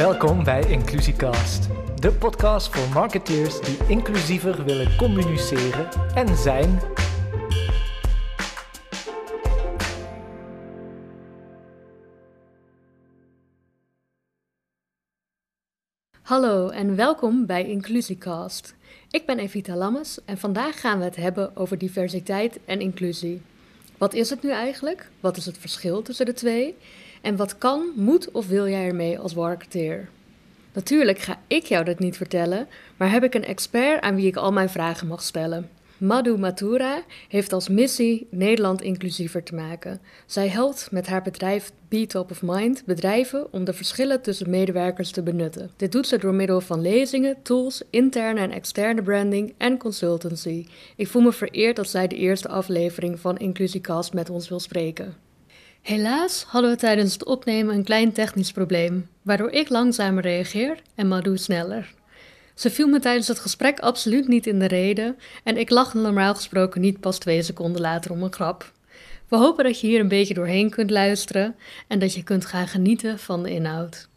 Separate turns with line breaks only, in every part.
Welkom bij Inclusiecast, de podcast voor marketeers die inclusiever willen communiceren en zijn.
Hallo en welkom bij Inclusiecast. Ik ben Evita Lammes en vandaag gaan we het hebben over diversiteit en inclusie. Wat is het nu eigenlijk? Wat is het verschil tussen de twee? En wat kan, moet of wil jij ermee als marketeer? Natuurlijk ga ik jou dat niet vertellen, maar heb ik een expert aan wie ik al mijn vragen mag stellen. Madhu Mathura heeft als missie Nederland inclusiever te maken. Zij helpt met haar bedrijf Be Top of Mind bedrijven om de verschillen tussen medewerkers te benutten. Dit doet ze door middel van lezingen, tools, interne en externe branding en consultancy. Ik voel me vereerd dat zij de eerste aflevering van Inclusiecast met ons wil spreken. Helaas hadden we tijdens het opnemen een klein technisch probleem, waardoor ik langzamer reageer en Madhu sneller. Ze viel me tijdens het gesprek absoluut niet in de reden en ik lach normaal gesproken niet pas twee seconden later om een grap. We hopen dat je hier een beetje doorheen kunt luisteren en dat je kunt gaan genieten van de inhoud.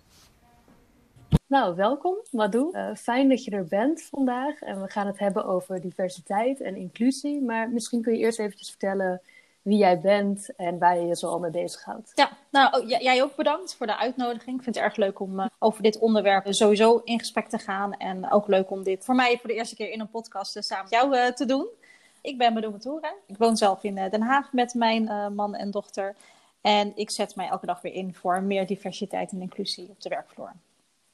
Nou, welkom Madhu. Uh, fijn dat je er bent vandaag en we gaan het hebben over diversiteit en inclusie. Maar misschien kun je eerst eventjes vertellen wie jij bent en waar je je zo al mee bezighoudt.
Ja, nou, oh, jij ook bedankt voor de uitnodiging. Ik vind het erg leuk om uh, over dit onderwerp sowieso in gesprek te gaan. En ook leuk om dit voor mij voor de eerste keer in een podcast uh, samen met jou uh, te doen. Ik ben Medoe Matura. Ik woon zelf in Den Haag met mijn man en dochter. En ik zet mij elke dag weer in voor meer diversiteit en inclusie op de werkvloer.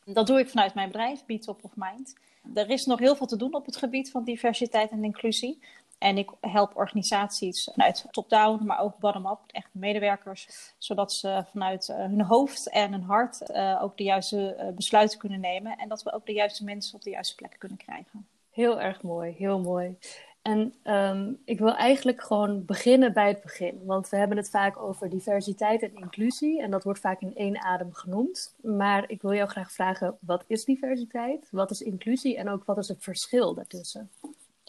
Dat doe ik vanuit mijn bedrijf, Be of Mind. Er is nog heel veel te doen op het gebied van diversiteit en inclusie. En ik help organisaties vanuit top-down, maar ook bottom-up, echt medewerkers, zodat ze vanuit uh, hun hoofd en hun hart uh, ook de juiste uh, besluiten kunnen nemen en dat we ook de juiste mensen op de juiste plek kunnen krijgen.
Heel erg mooi, heel mooi. En um, ik wil eigenlijk gewoon beginnen bij het begin, want we hebben het vaak over diversiteit en inclusie en dat wordt vaak in één adem genoemd. Maar ik wil jou graag vragen, wat is diversiteit? Wat is inclusie en ook wat is het verschil daartussen?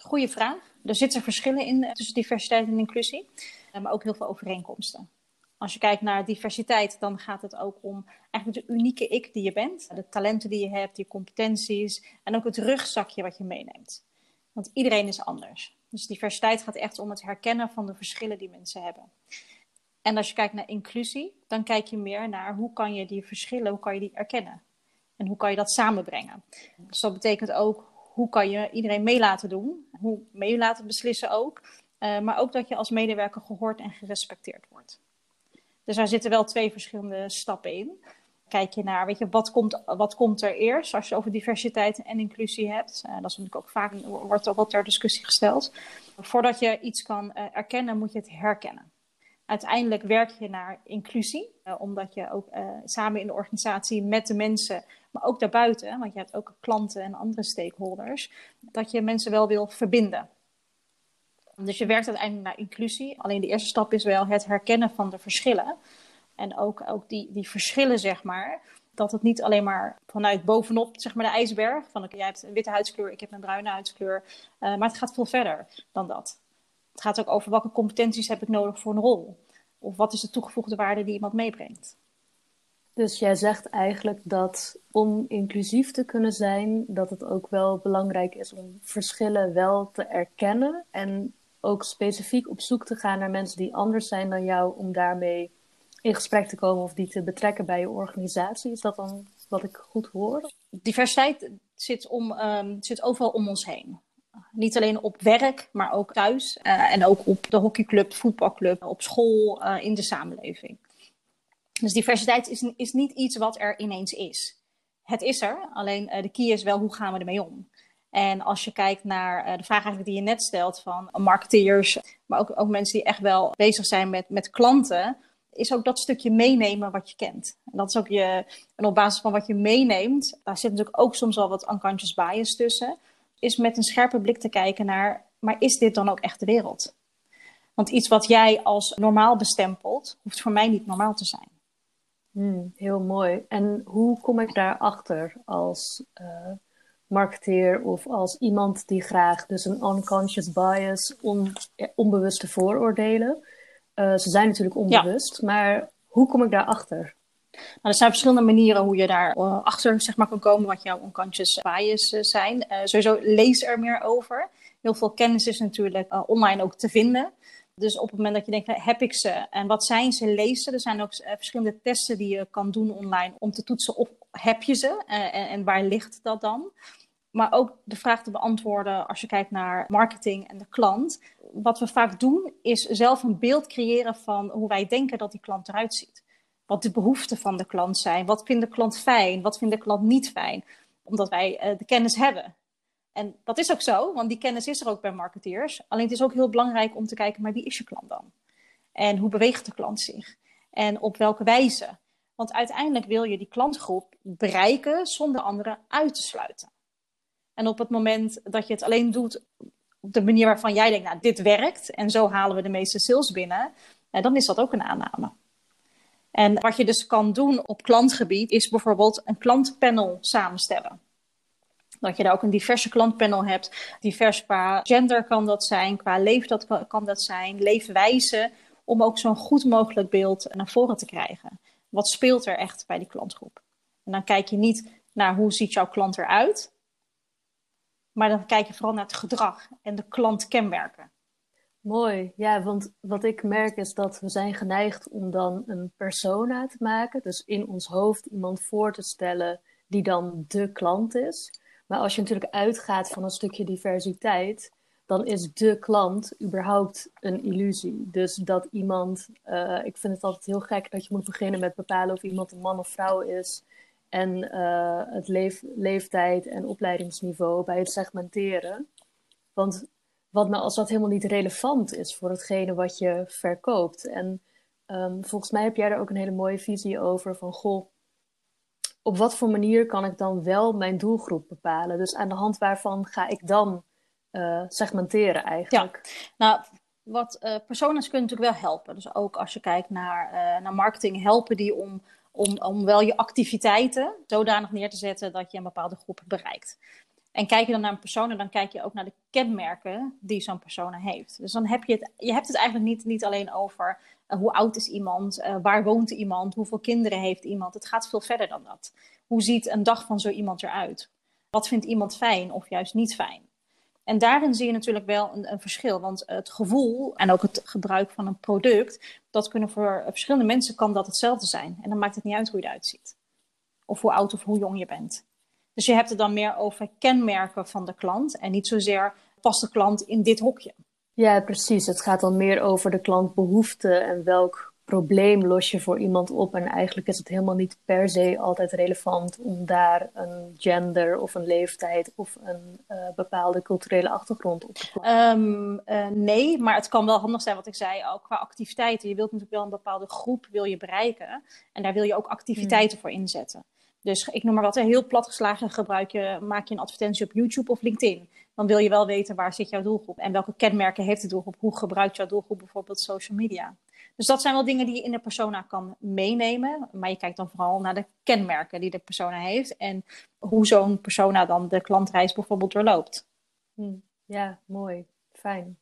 Goeie vraag. Er zitten verschillen in eh, tussen diversiteit en inclusie, eh, maar ook heel veel overeenkomsten. Als je kijkt naar diversiteit, dan gaat het ook om eigenlijk de unieke ik die je bent. De talenten die je hebt, je competenties en ook het rugzakje wat je meeneemt. Want iedereen is anders. Dus diversiteit gaat echt om het herkennen van de verschillen die mensen hebben. En als je kijkt naar inclusie, dan kijk je meer naar hoe kan je die verschillen, hoe kan je die erkennen? En hoe kan je dat samenbrengen? Dus dat betekent ook hoe kan je iedereen mee laten doen? Hoe mee laten beslissen ook. Uh, maar ook dat je als medewerker gehoord en gerespecteerd wordt. Dus daar zitten wel twee verschillende stappen in. Kijk je naar, weet je, wat komt, wat komt er eerst als je over diversiteit en inclusie hebt? Uh, dat is natuurlijk ook vaak, wordt ook wel ter discussie gesteld. Voordat je iets kan uh, erkennen, moet je het herkennen. Uiteindelijk werk je naar inclusie, omdat je ook samen in de organisatie met de mensen maar ook daarbuiten, want je hebt ook klanten en andere stakeholders, dat je mensen wel wil verbinden. Dus je werkt uiteindelijk naar inclusie. Alleen de eerste stap is wel het herkennen van de verschillen. En ook, ook die, die verschillen, zeg maar. Dat het niet alleen maar vanuit bovenop, zeg maar, de ijsberg. Van jij hebt een witte huidskleur, ik heb een bruine huidskleur. Uh, maar het gaat veel verder dan dat. Het gaat ook over welke competenties heb ik nodig voor een rol. Of wat is de toegevoegde waarde die iemand meebrengt.
Dus jij zegt eigenlijk dat om inclusief te kunnen zijn, dat het ook wel belangrijk is om verschillen wel te erkennen en ook specifiek op zoek te gaan naar mensen die anders zijn dan jou, om daarmee in gesprek te komen of die te betrekken bij je organisatie. Is dat dan wat ik goed hoor?
Diversiteit zit, om, um, zit overal om ons heen. Niet alleen op werk, maar ook thuis. Uh, en ook op de hockeyclub, voetbalclub, op school, uh, in de samenleving. Dus diversiteit is, is niet iets wat er ineens is. Het is er, alleen uh, de key is wel hoe gaan we ermee om. En als je kijkt naar de vraag eigenlijk die je net stelt van marketeers, maar ook, ook mensen die echt wel bezig zijn met, met klanten, is ook dat stukje meenemen wat je kent. En dat is ook je, en op basis van wat je meeneemt, daar zit natuurlijk ook soms al wat unconscious bias tussen, is met een scherpe blik te kijken naar, maar is dit dan ook echt de wereld? Want iets wat jij als normaal bestempelt, hoeft voor mij niet normaal te zijn.
Hmm, heel mooi. En hoe kom ik daarachter als uh, marketeer of als iemand die graag dus een unconscious bias, on, onbewuste vooroordelen. Uh, ze zijn natuurlijk onbewust, maar hoe kom ik daarachter?
Nou, er zijn verschillende manieren hoe je daar uh, achter zeg maar, kan komen wat jouw unconscious bias uh, zijn. Uh, sowieso lees er meer over. Heel veel kennis is natuurlijk online ook te vinden. Dus op het moment dat je denkt, heb ik ze en wat zijn ze, lees ze. Er zijn ook verschillende testen die je kan doen online om te toetsen of heb je ze en, en waar ligt dat dan. Maar ook de vraag te beantwoorden als je kijkt naar marketing en de klant. Wat we vaak doen is zelf een beeld creëren van hoe wij denken dat die klant eruit ziet wat de behoeften van de klant zijn. Wat vindt de klant fijn? Wat vindt de klant niet fijn? Omdat wij uh, de kennis hebben. En dat is ook zo, want die kennis is er ook bij marketeers. Alleen het is ook heel belangrijk om te kijken, maar wie is je klant dan? En hoe beweegt de klant zich? En op welke wijze? Want uiteindelijk wil je die klantgroep bereiken zonder anderen uit te sluiten. En op het moment dat je het alleen doet op de manier waarvan jij denkt, nou, dit werkt en zo halen we de meeste sales binnen, eh, dan is dat ook een aanname. En wat je dus kan doen op klantgebied is bijvoorbeeld een klantpanel samenstellen. Dat je daar ook een diverse klantpanel hebt. Divers qua gender kan dat zijn, qua leeftijd kan dat zijn, leefwijze. Om ook zo'n goed mogelijk beeld naar voren te krijgen. Wat speelt er echt bij die klantgroep? En dan kijk je niet naar hoe ziet jouw klant eruit. Maar dan kijk je vooral naar het gedrag en de klantkenmerken.
Mooi, ja, want wat ik merk is dat we zijn geneigd om dan een persona te maken. Dus in ons hoofd iemand voor te stellen die dan de klant is. Maar als je natuurlijk uitgaat van een stukje diversiteit, dan is de klant überhaupt een illusie. Dus dat iemand, uh, ik vind het altijd heel gek dat je moet beginnen met bepalen of iemand een man of vrouw is. En uh, het leef, leeftijd en opleidingsniveau bij het segmenteren. Want wat nou als dat helemaal niet relevant is voor hetgene wat je verkoopt. En um, volgens mij heb jij daar ook een hele mooie visie over van goh, op wat voor manier kan ik dan wel mijn doelgroep bepalen? Dus aan de hand waarvan ga ik dan uh, segmenteren eigenlijk?
Ja, nou, wat uh, personas kunnen natuurlijk wel helpen. Dus ook als je kijkt naar, uh, naar marketing, helpen die om, om, om wel je activiteiten zodanig neer te zetten dat je een bepaalde groep bereikt. En kijk je dan naar een persoon, dan kijk je ook naar de kenmerken die zo'n persoon heeft. Dus dan heb je het, je hebt het eigenlijk niet, niet alleen over uh, hoe oud is iemand, uh, waar woont iemand, hoeveel kinderen heeft iemand. Het gaat veel verder dan dat. Hoe ziet een dag van zo iemand eruit? Wat vindt iemand fijn of juist niet fijn? En daarin zie je natuurlijk wel een, een, verschil. Want het gevoel en ook het gebruik van een product, dat kunnen voor verschillende mensen kan dat hetzelfde zijn. En dan maakt het niet uit hoe je eruit ziet. Of hoe oud of hoe jong je bent. Dus je hebt het dan meer over kenmerken van de klant en niet zozeer past de klant in dit hokje.
Ja, precies. Het gaat dan meer over de klantbehoeften en welk probleem los je voor iemand op. En eigenlijk is het helemaal niet per se altijd relevant om daar een gender of een leeftijd of een uh, bepaalde culturele achtergrond op te
plaatsen. Um, uh, nee, maar het kan wel handig zijn wat ik zei, ook qua activiteiten. Je wilt natuurlijk wel een bepaalde groep wil je bereiken en daar wil je ook activiteiten hmm. voor inzetten. Dus ik noem maar wat, heel platgeslagen gebruik je, maak je een advertentie op YouTube of LinkedIn. Dan wil je wel weten waar zit jouw doelgroep en welke kenmerken heeft de doelgroep. Hoe gebruikt jouw doelgroep bijvoorbeeld social media. Dus dat zijn wel dingen die je in de persona kan meenemen. Maar je kijkt dan vooral naar de kenmerken die de persona heeft. En hoe zo'n persona dan de klantreis bijvoorbeeld doorloopt.
Hm. Ja, mooi. Fijn.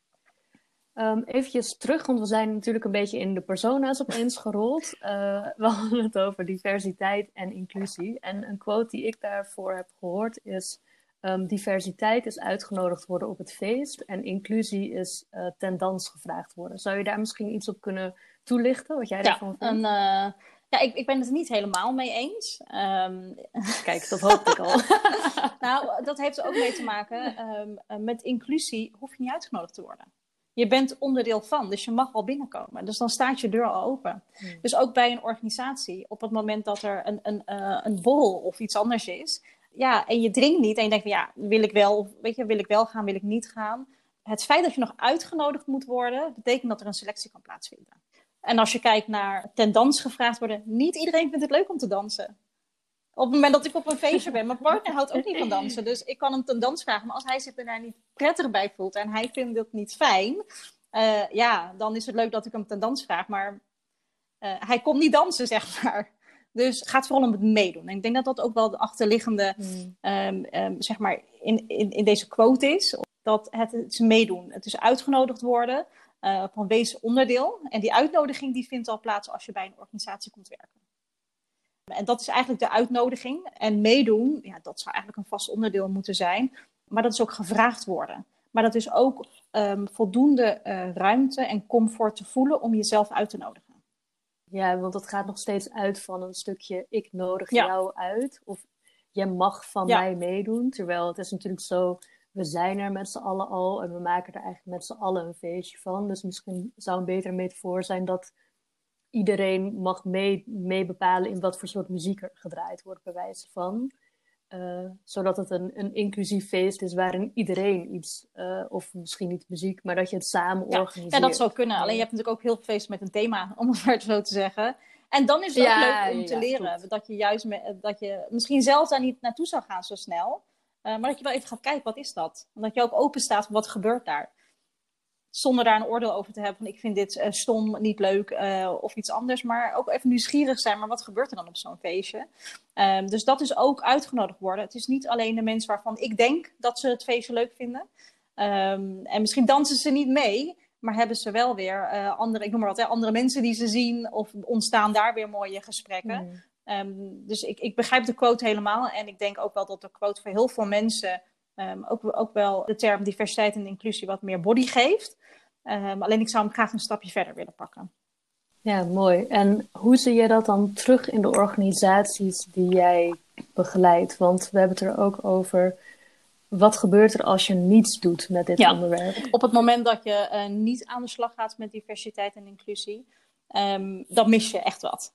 Um, eventjes terug, want we zijn natuurlijk een beetje in de persona's opeens gerold. Uh, we hadden het over diversiteit en inclusie. En een quote die ik daarvoor heb gehoord is... Um, diversiteit is uitgenodigd worden op het feest en inclusie is uh, ten dans gevraagd worden. Zou je daar misschien iets op kunnen toelichten, wat jij daarvan
vindt? Een, uh, ja, ik, ik ben het er niet helemaal mee eens. Um...
Kijk, dat hoopte ik al.
nou, dat heeft er ook mee te maken. Um, met inclusie hoef je niet uitgenodigd te worden je bent onderdeel van, dus je mag al binnenkomen. Dus dan staat je deur al open. Hmm. Dus ook bij een organisatie, op het moment dat er een, een, uh, een borrel of iets anders is, ja, en je drinkt niet en je denkt van ja, wil ik wel, weet je, wil ik wel gaan, wil ik niet gaan. Het feit dat je nog uitgenodigd moet worden, betekent dat er een selectie kan plaatsvinden. En als je kijkt naar ten dans gevraagd worden, niet iedereen vindt het leuk om te dansen op het moment dat ik op een feestje ben. Mijn partner houdt ook niet van dansen. Dus ik kan hem ten dans vragen. Maar als hij zich er daar niet prettig bij voelt en hij vindt het niet fijn. Uh, ja, dan is het leuk dat ik hem ten dans vraag. Maar uh, hij komt niet dansen, zeg maar. Dus het gaat vooral om het meedoen. En ik denk dat dat ook wel de achterliggende, hmm. um, um, zeg maar, in, in, in deze quote is. Dat het, het is meedoen. Het is uitgenodigd worden uh, van wees onderdeel. En die uitnodiging die vindt al plaats als je bij een organisatie komt werken. En dat is eigenlijk de uitnodiging. En meedoen, ja, dat zou eigenlijk een vast onderdeel moeten zijn. Maar dat is ook gevraagd worden. Maar dat is ook um, voldoende uh, ruimte en comfort te voelen om jezelf uit te nodigen.
Ja, want dat gaat nog steeds uit van een stukje ik nodig jou uit. Of jij mag van mij meedoen. Terwijl het is natuurlijk zo, we zijn er met z'n allen al en we maken er eigenlijk met z'n allen een feestje van. Dus misschien zou een betere metafoor zijn dat iedereen mag mee, mee bepalen in wat voor soort muziek er gedraaid wordt, bij wijze van. Uh, zodat het een, een inclusief feest is waarin iedereen iets, uh, of misschien niet muziek, maar dat je het samen ja, organiseert.
Ja, dat zou kunnen. Alleen je hebt natuurlijk ook heel veel feesten met een thema, om het maar zo te zeggen. En dan is het ook leuk om te leren dat je juist me, dat je misschien zelf daar niet naartoe zou gaan zo snel. Uh, maar dat je wel even gaat kijken, wat is dat? En dat je ook open staat wat gebeurt daar zonder daar een oordeel over te hebben van ik vind dit uh, stom, niet leuk uh, of iets anders. Maar ook even nieuwsgierig zijn, maar wat gebeurt er dan op zo'n feestje? Um, dus dat is ook uitgenodigd worden. Het is niet alleen de mensen waarvan ik denk dat ze het feestje leuk vinden. Um, en misschien dansen ze niet mee, maar hebben ze wel weer uh, andere, ik noem maar wat, hè, andere mensen die ze zien of ontstaan daar weer mooie gesprekken. Mm. Um, dus ik, ik begrijp de quote helemaal en ik denk ook wel dat de quote voor heel veel mensen Um, ook, ook wel de term diversiteit en inclusie wat meer body geeft. Um, alleen ik zou hem graag een stapje verder willen pakken.
Ja, mooi. En hoe zie je dat dan terug in de organisaties die jij begeleidt? Want we hebben het er ook over. Wat gebeurt er als je niets doet met dit onderwerp?
Op het moment dat je uh, niet aan de slag gaat met diversiteit en inclusie, um, dan mis je echt wat.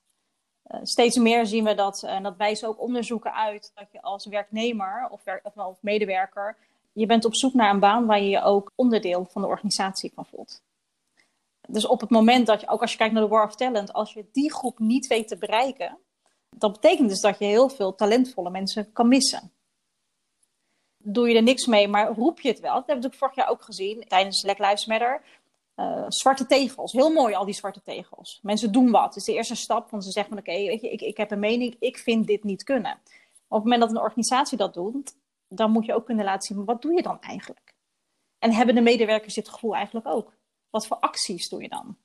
Uh, steeds meer zien we dat, en dat wijzen ook onderzoeken uit, dat je als werknemer of, werk, of, of medewerker je bent op zoek naar een baan waar je je ook onderdeel van de organisatie van voelt. Dus op het moment dat je, ook als je kijkt naar de War of Talent, als je die groep niet weet te bereiken, dat betekent dus dat je heel veel talentvolle mensen kan missen. Doe je er niks mee, maar roep je het wel. Dat hebben we vorig jaar ook gezien tijdens Black Lives Matter. Uh, zwarte tegels, heel mooi al die zwarte tegels. Mensen doen wat. Het is de eerste stap, want ze zeggen van oké, je, ik, ik heb een mening, ik vind dit niet kunnen. Op het moment dat een organisatie dat doet, dan moet je ook kunnen laten zien, wat doe je dan eigenlijk? En hebben de medewerkers dit gevoel eigenlijk ook? Wat voor acties doe je dan?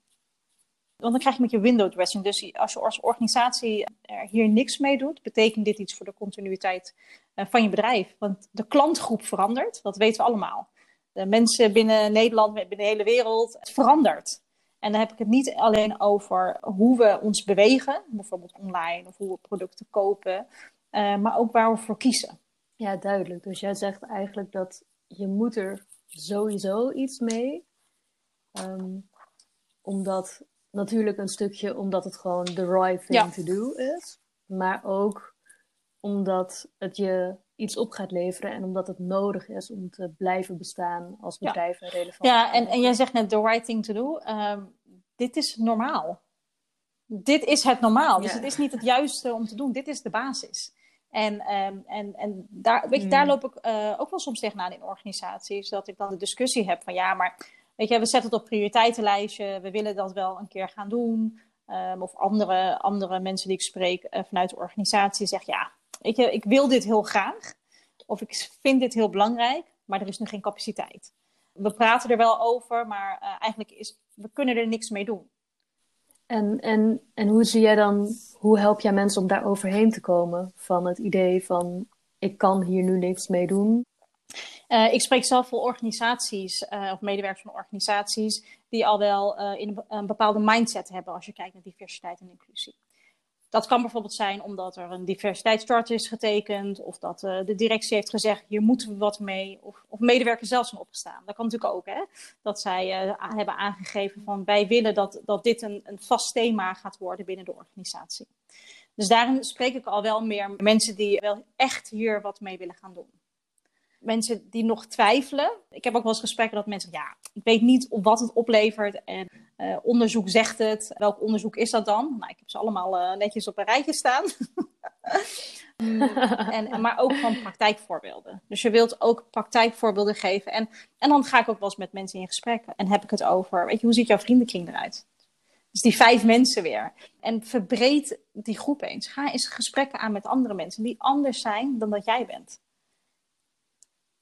Want dan krijg je met je window dressing. Dus als je als organisatie er hier niks mee doet, betekent dit iets voor de continuïteit eh, van je bedrijf. Want de klantgroep verandert, dat weten we allemaal. De mensen binnen Nederland, binnen de hele wereld, het verandert. En dan heb ik het niet alleen over hoe we ons bewegen, bijvoorbeeld online of hoe we producten kopen, uh, maar ook waar we voor kiezen.
Ja, duidelijk. Dus jij zegt eigenlijk dat je moet er sowieso iets mee. Um, omdat natuurlijk een stukje omdat het gewoon the right thing to do is. Maar ook omdat het je iets op gaat leveren en omdat het nodig is om te blijven bestaan als bedrijf
ja.
relevant.
Ja, en, en jij zegt net the right thing to do. Um, dit is normaal. Dit is het normaal. Dus het is niet het juiste om te doen. Dit is de basis. En, um, en, en daar, weet je, daar hmm. loop ik uh, ook wel soms tegenaan in organisaties. Dat ik dan de discussie heb van ja, maar weet je, we zetten het op prioriteitenlijstje. We willen dat wel een keer gaan doen. Um, of andere, andere mensen die ik spreek uh, vanuit de organisatie zeggen ja, weet je, ik wil dit heel graag. Of ik vind dit heel belangrijk, maar er is nu geen capaciteit. We praten er wel over, maar uh, eigenlijk is, we kunnen er niks mee doen.
En, en, en hoe zie jij dan, hoe help jij mensen om daar overheen te komen van het idee van ik kan hier nu niks mee doen?
Uh, ik spreek zelf voor organisaties uh, of medewerkers van organisaties die al wel uh, in een, bepaalde mindset hebben als je kijkt naar diversiteit en inclusie. Dat kan bijvoorbeeld zijn omdat er een diversiteitschart is getekend, of dat uh, de directie heeft gezegd: hier moeten we wat mee, of, of medewerkers zelf zijn opgestaan. Dat kan natuurlijk ook, hè? dat zij uh, hebben aangegeven van wij willen dat, dat dit een, een vast thema gaat worden binnen de organisatie. Dus daarin spreek ik al wel meer mensen die wel echt hier wat mee willen gaan doen mensen die nog twijfelen. Ik heb ook wel eens gesprekken dat mensen ja, ik weet niet wat het oplevert en uh, onderzoek zegt het. Welk onderzoek is dat dan? Nou, ik heb ze allemaal uh, netjes op een rijtje staan. en, maar ook van praktijkvoorbeelden. Dus je wilt ook praktijkvoorbeelden geven. En, en dan ga ik ook wel eens met mensen in gesprek en heb ik het over, weet je, hoe ziet jouw vriendenkring eruit? Dus die vijf mensen weer. En verbreed die groep eens. Ga eens gesprekken aan met andere mensen die anders zijn dan dat jij bent.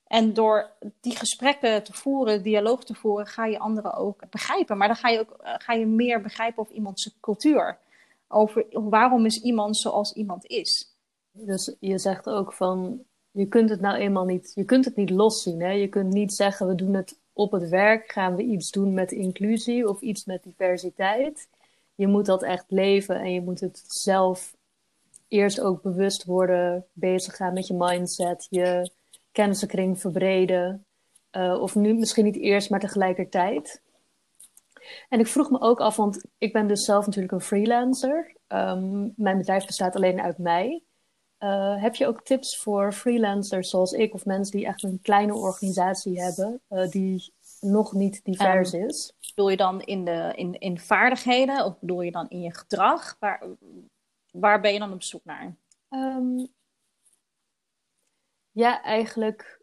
En door die gesprekken te voeren, dialoog te voeren, ga je anderen ook begrijpen. Maar dan ga je ook ga je meer begrijpen over iemands cultuur. over waarom is iemand zoals iemand is.
Dus je zegt ook van, je kunt het nou eenmaal niet, je kunt het niet loszien. Hè? Je kunt niet zeggen, we doen het op het werk, gaan we iets doen met inclusie of iets met diversiteit. Je moet dat echt leven en je moet het zelf eerst ook bewust worden, bezig gaan met je mindset, je kennissenkring verbreden. Uh, of nu misschien niet eerst, maar tegelijkertijd. En ik vroeg me ook af, want ik ben dus zelf natuurlijk een freelancer. Um, mijn bedrijf bestaat alleen uit mij. Uh, heb je ook tips voor freelancers zoals ik of mensen die echt een kleine organisatie hebben, uh, die nog niet divers um, is?
Bedoel je dan in, de, in, in vaardigheden of bedoel je dan in je gedrag? Waar, waar ben je dan op zoek naar? Um,
ja, eigenlijk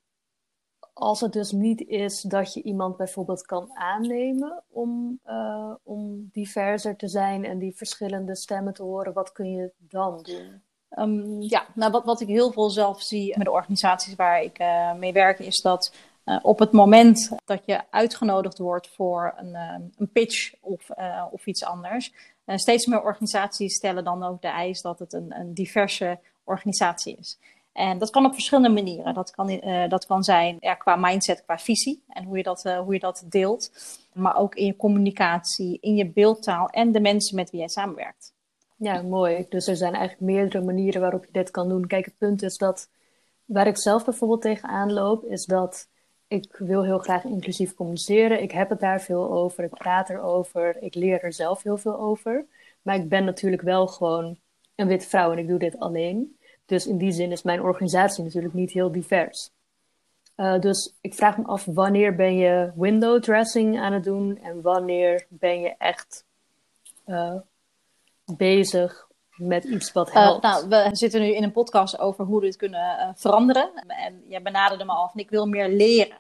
als het dus niet is dat je iemand bijvoorbeeld kan aannemen om, uh, om diverser te zijn en die verschillende stemmen te horen, wat kun je dan doen?
Um, ja, nou wat, wat ik heel veel zelf zie met de organisaties waar ik uh, mee werk, is dat uh, op het moment dat je uitgenodigd wordt voor een, een pitch of, of iets anders, steeds meer organisaties stellen dan ook de eis dat het een, een diverse organisatie is. En dat kan op verschillende manieren. Dat kan, uh, dat kan zijn ja, qua mindset, qua visie en hoe je, dat, uh, hoe je dat deelt. Maar ook in je communicatie, in je beeldtaal en de mensen met wie jij samenwerkt.
Ja, mooi. Dus er zijn eigenlijk meerdere manieren waarop je dit kan doen. Kijk, het punt is dat waar ik zelf bijvoorbeeld tegenaan loop, is dat ik wil heel graag inclusief communiceren. Ik heb het daar veel over, ik praat erover, ik leer er zelf heel veel over. Maar ik ben natuurlijk wel gewoon een witte vrouw en ik doe dit alleen. Dus in die zin is mijn organisatie natuurlijk niet heel divers. Uh, dus ik vraag me af, wanneer ben je window dressing aan het doen en wanneer ben je echt uh, bezig met iets wat eh, helpt?
Uh, nou, we zitten nu in een podcast over hoe we dit kunnen veranderen. En jij benaderde me al van ik wil meer leren.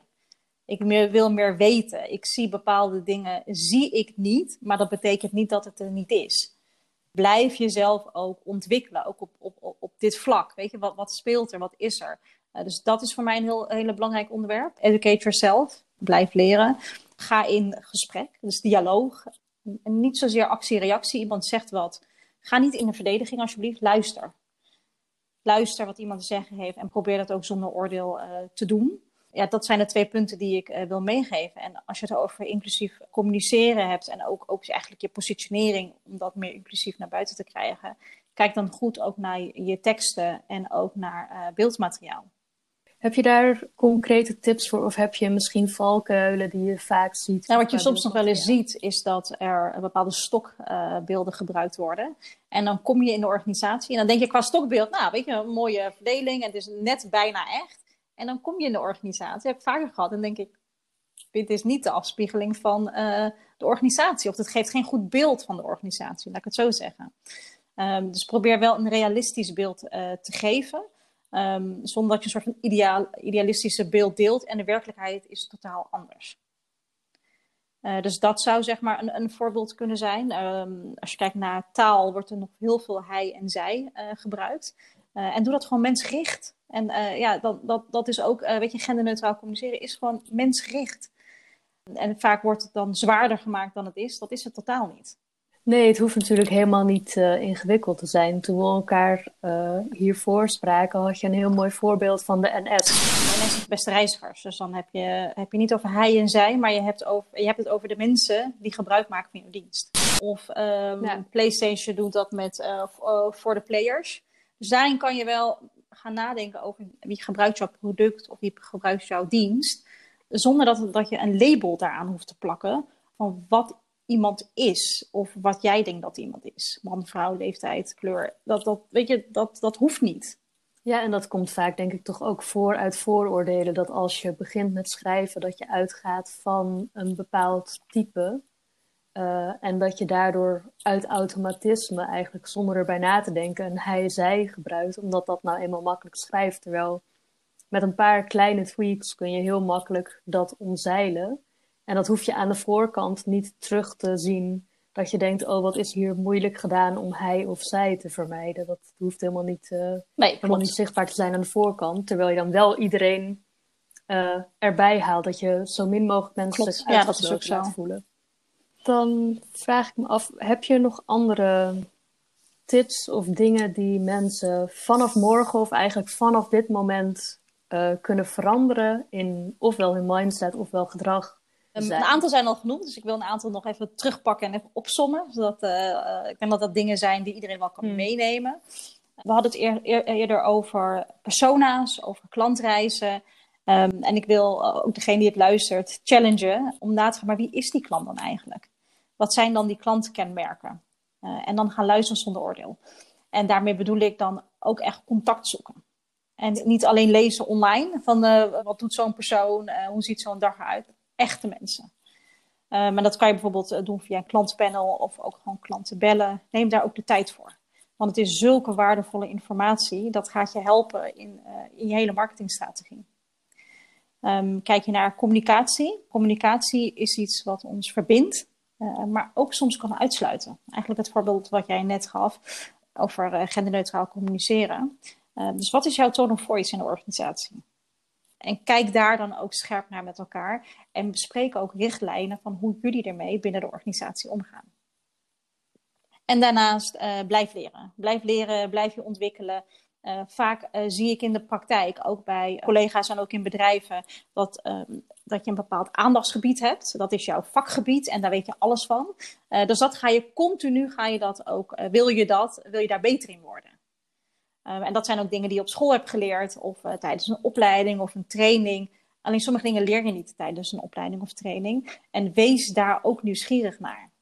Ik meer, wil meer weten. Ik zie bepaalde dingen, zie ik niet, maar dat betekent niet dat het er niet is blijf jezelf ook ontwikkelen, ook op, op, op dit vlak. Weet je, wat, wat speelt er, wat is er? Uh, dus dat is voor mij een heel hele belangrijk onderwerp. Educate yourself, blijf leren. Ga in gesprek, dus dialoog. En niet zozeer actie-reactie, iemand zegt wat. Ga niet in de verdediging alsjeblieft, luister. Luister wat iemand te zeggen heeft en probeer dat ook zonder oordeel uh, te doen ja, dat zijn de twee punten die ik uh, wil meegeven. En als je het over inclusief communiceren hebt en ook, ook eigenlijk je positionering om dat meer inclusief naar buiten te krijgen, kijk dan goed ook naar je, teksten en ook naar uh, beeldmateriaal.
Heb je daar concrete tips voor of heb je misschien valkuilen die je vaak ziet?
Nou, wat je soms nog wel eens ziet is dat er bepaalde stokbeelden uh, gebruikt worden. En dan kom je in de organisatie en dan denk je qua stokbeeld, nou weet je, een mooie verdeling en het is net bijna echt. En dan kom je in de organisatie. Heb ik vaker gehad. En denk ik, dit is niet de afspiegeling van uh, de organisatie. Of het geeft geen goed beeld van de organisatie, laat ik het zo zeggen. Um, dus probeer wel een realistisch beeld uh, te geven. Um, zonder dat je een soort van ideaal, idealistische beeld deelt. En de werkelijkheid is totaal anders. Uh, dus dat zou zeg maar een, een voorbeeld kunnen zijn. Um, als je kijkt naar taal, wordt er nog heel veel hij en zij gebruikt. en doe dat gewoon mensgericht. En uh, ja, dat, dat, dat is ook, uh, weet je, genderneutraal communiceren is gewoon mensgericht. En vaak wordt het dan zwaarder gemaakt dan het is. Dat is het totaal niet.
Nee, het hoeft natuurlijk helemaal niet uh, ingewikkeld te zijn. Toen we elkaar hiervoor spraken, had je een heel mooi voorbeeld van de NS.
De NS is beste reizigers. Dus dan heb je, heb je niet over hij en zij, maar je hebt, over, je hebt het over de mensen die gebruik maken van je dienst. Of um, ja. PlayStation doet dat met voor de players. Dus daarin kan je wel gaan nadenken over wie gebruikt jouw product of wie gebruikt jouw dienst. Zonder dat, dat je een label daaraan hoeft te plakken van wat iemand is of wat jij denkt dat iemand is. Man, vrouw, leeftijd, kleur. Dat, dat, weet je, dat, dat hoeft niet.
Ja, en dat komt vaak denk ik toch ook voor uit vooroordelen. Dat als je begint met schrijven, dat je uitgaat van een bepaald type. Uh, en dat je daardoor uit automatisme, eigenlijk zonder erbij na te denken, een hij-zij gebruikt, omdat dat nou eenmaal makkelijk schrijft. Terwijl met een paar kleine tweaks kun je heel makkelijk dat omzeilen. En dat hoef je aan de voorkant niet terug te zien. Dat je denkt, oh, wat is hier moeilijk gedaan om hij of zij te vermijden. Dat hoeft helemaal niet, uh, nee, helemaal niet zichtbaar te zijn aan de voorkant. Terwijl je dan wel iedereen uh, erbij haalt. Dat je zo min mogelijk mensen zich ja, dat voelen dan vraag ik me af, heb je nog andere tips of dingen die mensen vanaf morgen of eigenlijk vanaf dit moment uh, kunnen veranderen in ofwel hun mindset ofwel gedrag?
Een, een aantal zijn al genoemd, dus ik wil een aantal nog even terugpakken en even opsommen. Zodat, uh, ik denk dat dat dingen zijn die iedereen wel kan hmm. meenemen. We hadden het eerder over persona's, over klantreizen. Um, en ik wil ook degene die het luistert challengen om na te gaan, maar wie is die klant dan eigenlijk? Wat zijn dan die klantkenmerken? Uh, en dan gaan luisteren zonder oordeel. En daarmee bedoel ik dan ook echt contact zoeken. En niet alleen lezen online van uh, wat doet zo'n persoon, uh, hoe ziet zo'n dag eruit. Echte mensen. maar dat kan je bijvoorbeeld doen via een klantenpanel of ook gewoon klanten bellen. Neem daar ook de tijd voor. Want het is zulke waardevolle informatie, dat gaat je helpen in, in je hele marketingstrategie. Um, kijk je naar communicatie. Communicatie is iets wat ons verbindt, uh, maar ook soms kan uitsluiten. Eigenlijk het voorbeeld wat jij net gaf over uh, genderneutraal communiceren. Uh, dus wat is jouw tone of voice in de organisatie? En kijk daar dan ook scherp naar met elkaar en bespreek ook richtlijnen van hoe jullie ermee binnen de organisatie omgaan. En daarnaast blijf leren. Blijf leren, blijf je ontwikkelen. Uh, vaak uh, zie ik in de praktijk, ook bij collega's en ook in bedrijven, dat, um, dat je een bepaald aandachtsgebied hebt. Dat is jouw vakgebied en daar weet je alles van. Dus dat ga je continu, ga je dat ook, wil je dat, wil je daar beter in worden. en dat zijn ook dingen die je op school hebt geleerd of tijdens een opleiding of een training. Alleen sommige dingen leer je niet tijdens een opleiding of training. En wees daar ook nieuwsgierig naar.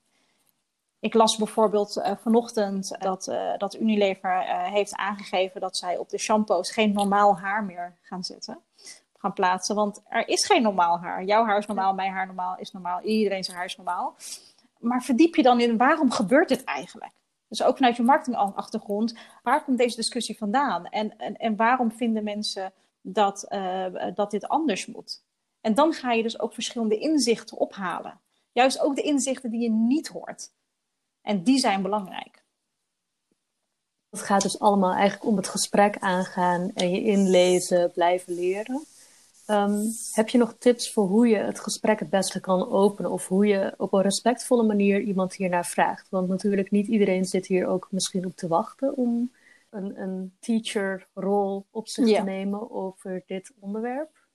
Ik las bijvoorbeeld uh, vanochtend dat, uh, dat Unilever uh, heeft aangegeven dat zij op de shampoos geen normaal haar meer gaan zetten. Gaan plaatsen, want er is geen normaal haar. Jouw haar is normaal, mijn haar normaal, is normaal, iedereen zijn haar is normaal. Maar verdiep je dan in waarom gebeurt dit eigenlijk? Dus ook vanuit je marketingachtergrond, waar komt deze discussie vandaan? En, en, en waarom vinden mensen dat, dat dit anders moet? En dan ga je dus ook verschillende inzichten ophalen. Juist ook de inzichten die je niet hoort. En die zijn belangrijk.
Het gaat dus allemaal eigenlijk om het gesprek aangaan en je inlezen, blijven leren. Um, heb je nog tips voor hoe je het gesprek het beste kan openen of hoe je op een respectvolle manier iemand hiernaar vraagt? Want natuurlijk niet iedereen zit hier ook misschien op te wachten om een, een teacherrol op zich te nemen over dit onderwerp.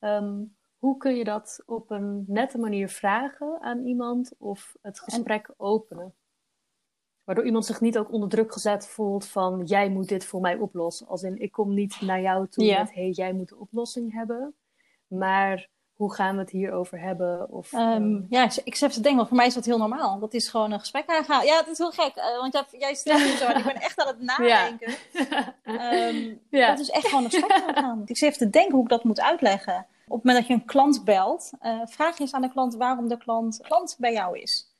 Um, hoe kun je dat op een nette manier vragen aan iemand of het gesprek openen? Waardoor iemand zich niet ook onder druk gezet voelt van jij moet dit voor mij oplossen. Als in ik kom niet naar jou toe met hey, jij moet de oplossing hebben. Maar hoe gaan we het hierover hebben? Of,
um, ja, ik, ik zit te denken, voor mij is dat heel normaal. Dat is gewoon een gesprek aangaan. Ja, dat is heel gek, uh, want jij stelt me zo en ik ben echt aan het nadenken. Ja. Um, ja. Dat is echt gewoon een gesprek aangaan. Ik zit even te denken hoe ik dat moet uitleggen. Op het moment dat je een klant belt, uh, vraag eens aan de klant waarom de klant klant bij jou is.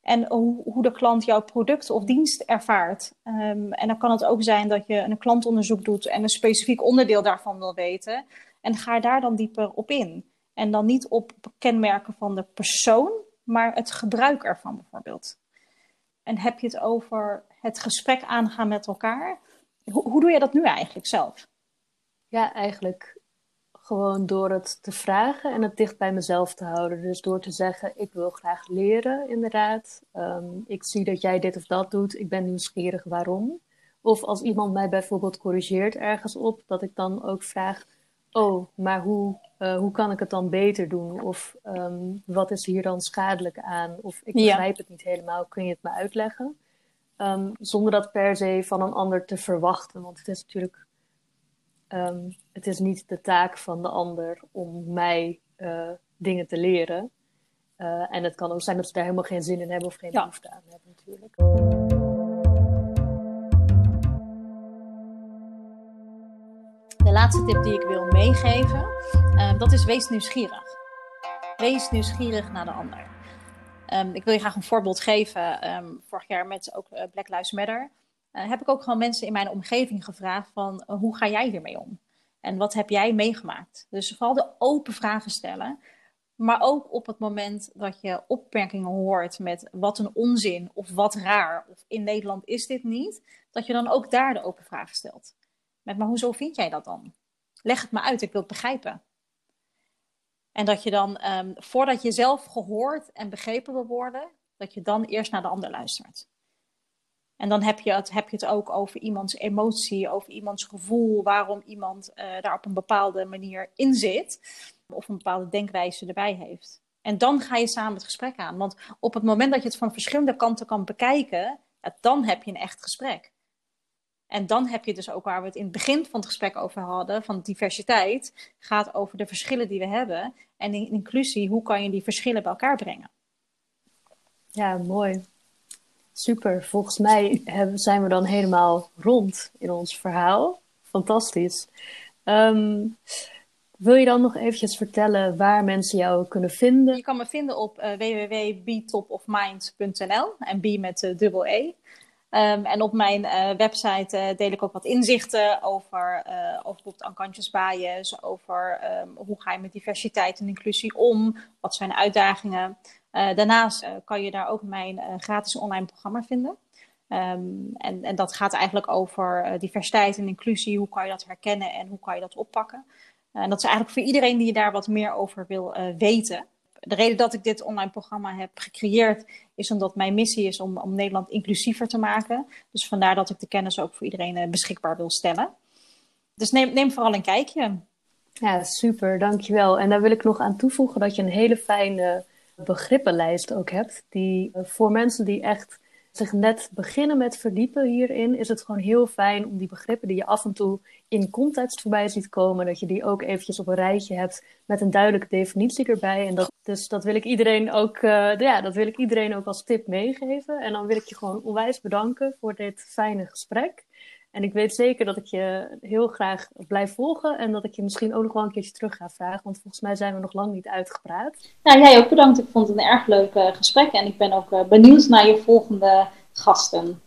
En hoe, hoe de klant jouw product of dienst ervaart. Um, en dan kan het ook zijn dat je een klantonderzoek doet en een specifiek onderdeel daarvan wil weten. En ga daar dan dieper op in. En dan niet op kenmerken van de persoon, maar het gebruik ervan bijvoorbeeld. En heb je het over het gesprek aangaan met elkaar? Hoe, hoe doe je dat nu eigenlijk zelf?
Ja, eigenlijk gewoon door het te vragen en het dicht bij mezelf te houden. Dus door te zeggen, ik wil graag leren, inderdaad. Um, ik zie dat jij dit of dat doet. Ik ben nieuwsgierig waarom. Of als iemand mij bijvoorbeeld corrigeert ergens op, dat ik dan ook vraag: Oh, maar hoe, uh, hoe kan ik het dan beter doen? Of um, wat is hier dan schadelijk aan? Of ik begrijp ja. het niet helemaal, kun je het me uitleggen? Um, zonder dat per se van een ander te verwachten. Want het is natuurlijk Um, het is niet de taak van de ander om mij uh, dingen te leren. Uh, en het kan ook zijn dat ze daar helemaal geen zin in hebben of geen ja. behoefte aan hebben, natuurlijk.
De laatste tip die ik wil meegeven, uh, dat is wees nieuwsgierig. Wees nieuwsgierig naar de ander. Um, ik wil je graag een voorbeeld geven. Um, vorig jaar met ook Black Lives Matter uh, heb ik ook gewoon mensen in mijn omgeving gevraagd van uh, hoe ga jij hiermee om? En wat heb jij meegemaakt? Dus vooral de open vragen stellen. Maar ook op het moment dat je opmerkingen hoort met wat een onzin of wat raar of in Nederland is dit niet, dat je dan ook daar de open vragen stelt. Met maar hoezo vind jij dat dan? Leg het me uit, ik wil het begrijpen. En dat je dan, um, voordat je zelf gehoord en begrepen wil worden, dat je dan eerst naar de ander luistert. En dan heb je, het, heb je het ook over iemands emotie, over iemands gevoel, waarom iemand uh, daar op een bepaalde manier in zit. Of een bepaalde denkwijze erbij heeft. En dan ga je samen het gesprek aan. Want op het moment dat je het van verschillende kanten kan bekijken, dan heb je een echt gesprek. En dan heb je dus ook waar we het in het begin van het gesprek over hadden, van diversiteit, gaat over de verschillen die we hebben. En in inclusie, hoe kan je die verschillen bij elkaar brengen?
Ja, mooi. Super. Volgens mij hebben, zijn we dan helemaal rond in ons verhaal. Fantastisch. Ehm, wil je dan nog eventjes vertellen waar mensen jou kunnen vinden?
Je kan me vinden op uh, en B met uh, dubbel E. Um, en op mijn uh, website deel ik ook wat inzichten over, uh, over bijvoorbeeld unconscious over um, hoe ga je met diversiteit en inclusie om, wat zijn de uitdagingen. Daarnaast kan je daar ook mijn gratis online programma vinden. Um, en, en dat gaat eigenlijk over diversiteit en inclusie, hoe kan je dat herkennen en hoe kan je dat oppakken. en dat is eigenlijk voor iedereen die daar wat meer over wil weten de reden dat ik dit online programma heb gecreëerd, is omdat mijn missie is om, om Nederland inclusiever te maken. Dus vandaar dat ik de kennis ook voor iedereen eh, beschikbaar wil stellen. Dus neem, neem vooral een kijkje.
Ja, super, dankjewel. En daar wil ik nog aan toevoegen dat je een hele fijne begrippenlijst ook hebt. Die eh, voor mensen die echt zich net beginnen met verdiepen hierin, is het gewoon heel fijn om die begrippen die je af en toe in context voorbij ziet komen, dat je die ook eventjes op een rijtje hebt met een duidelijke definitie erbij. En dat, dus dat wil ik iedereen ook, uh, ja, dat wil ik iedereen ook als tip meegeven. En dan wil ik je gewoon onwijs bedanken voor dit fijne gesprek. En ik weet zeker dat ik je heel graag blijf volgen en dat ik je misschien ook nog wel een keertje terug ga vragen, want volgens mij zijn we nog lang niet uitgepraat.
Nou, jij ook bedankt. Ik vond het een erg leuk uh, gesprek en ik ben ook uh, benieuwd naar je volgende gasten.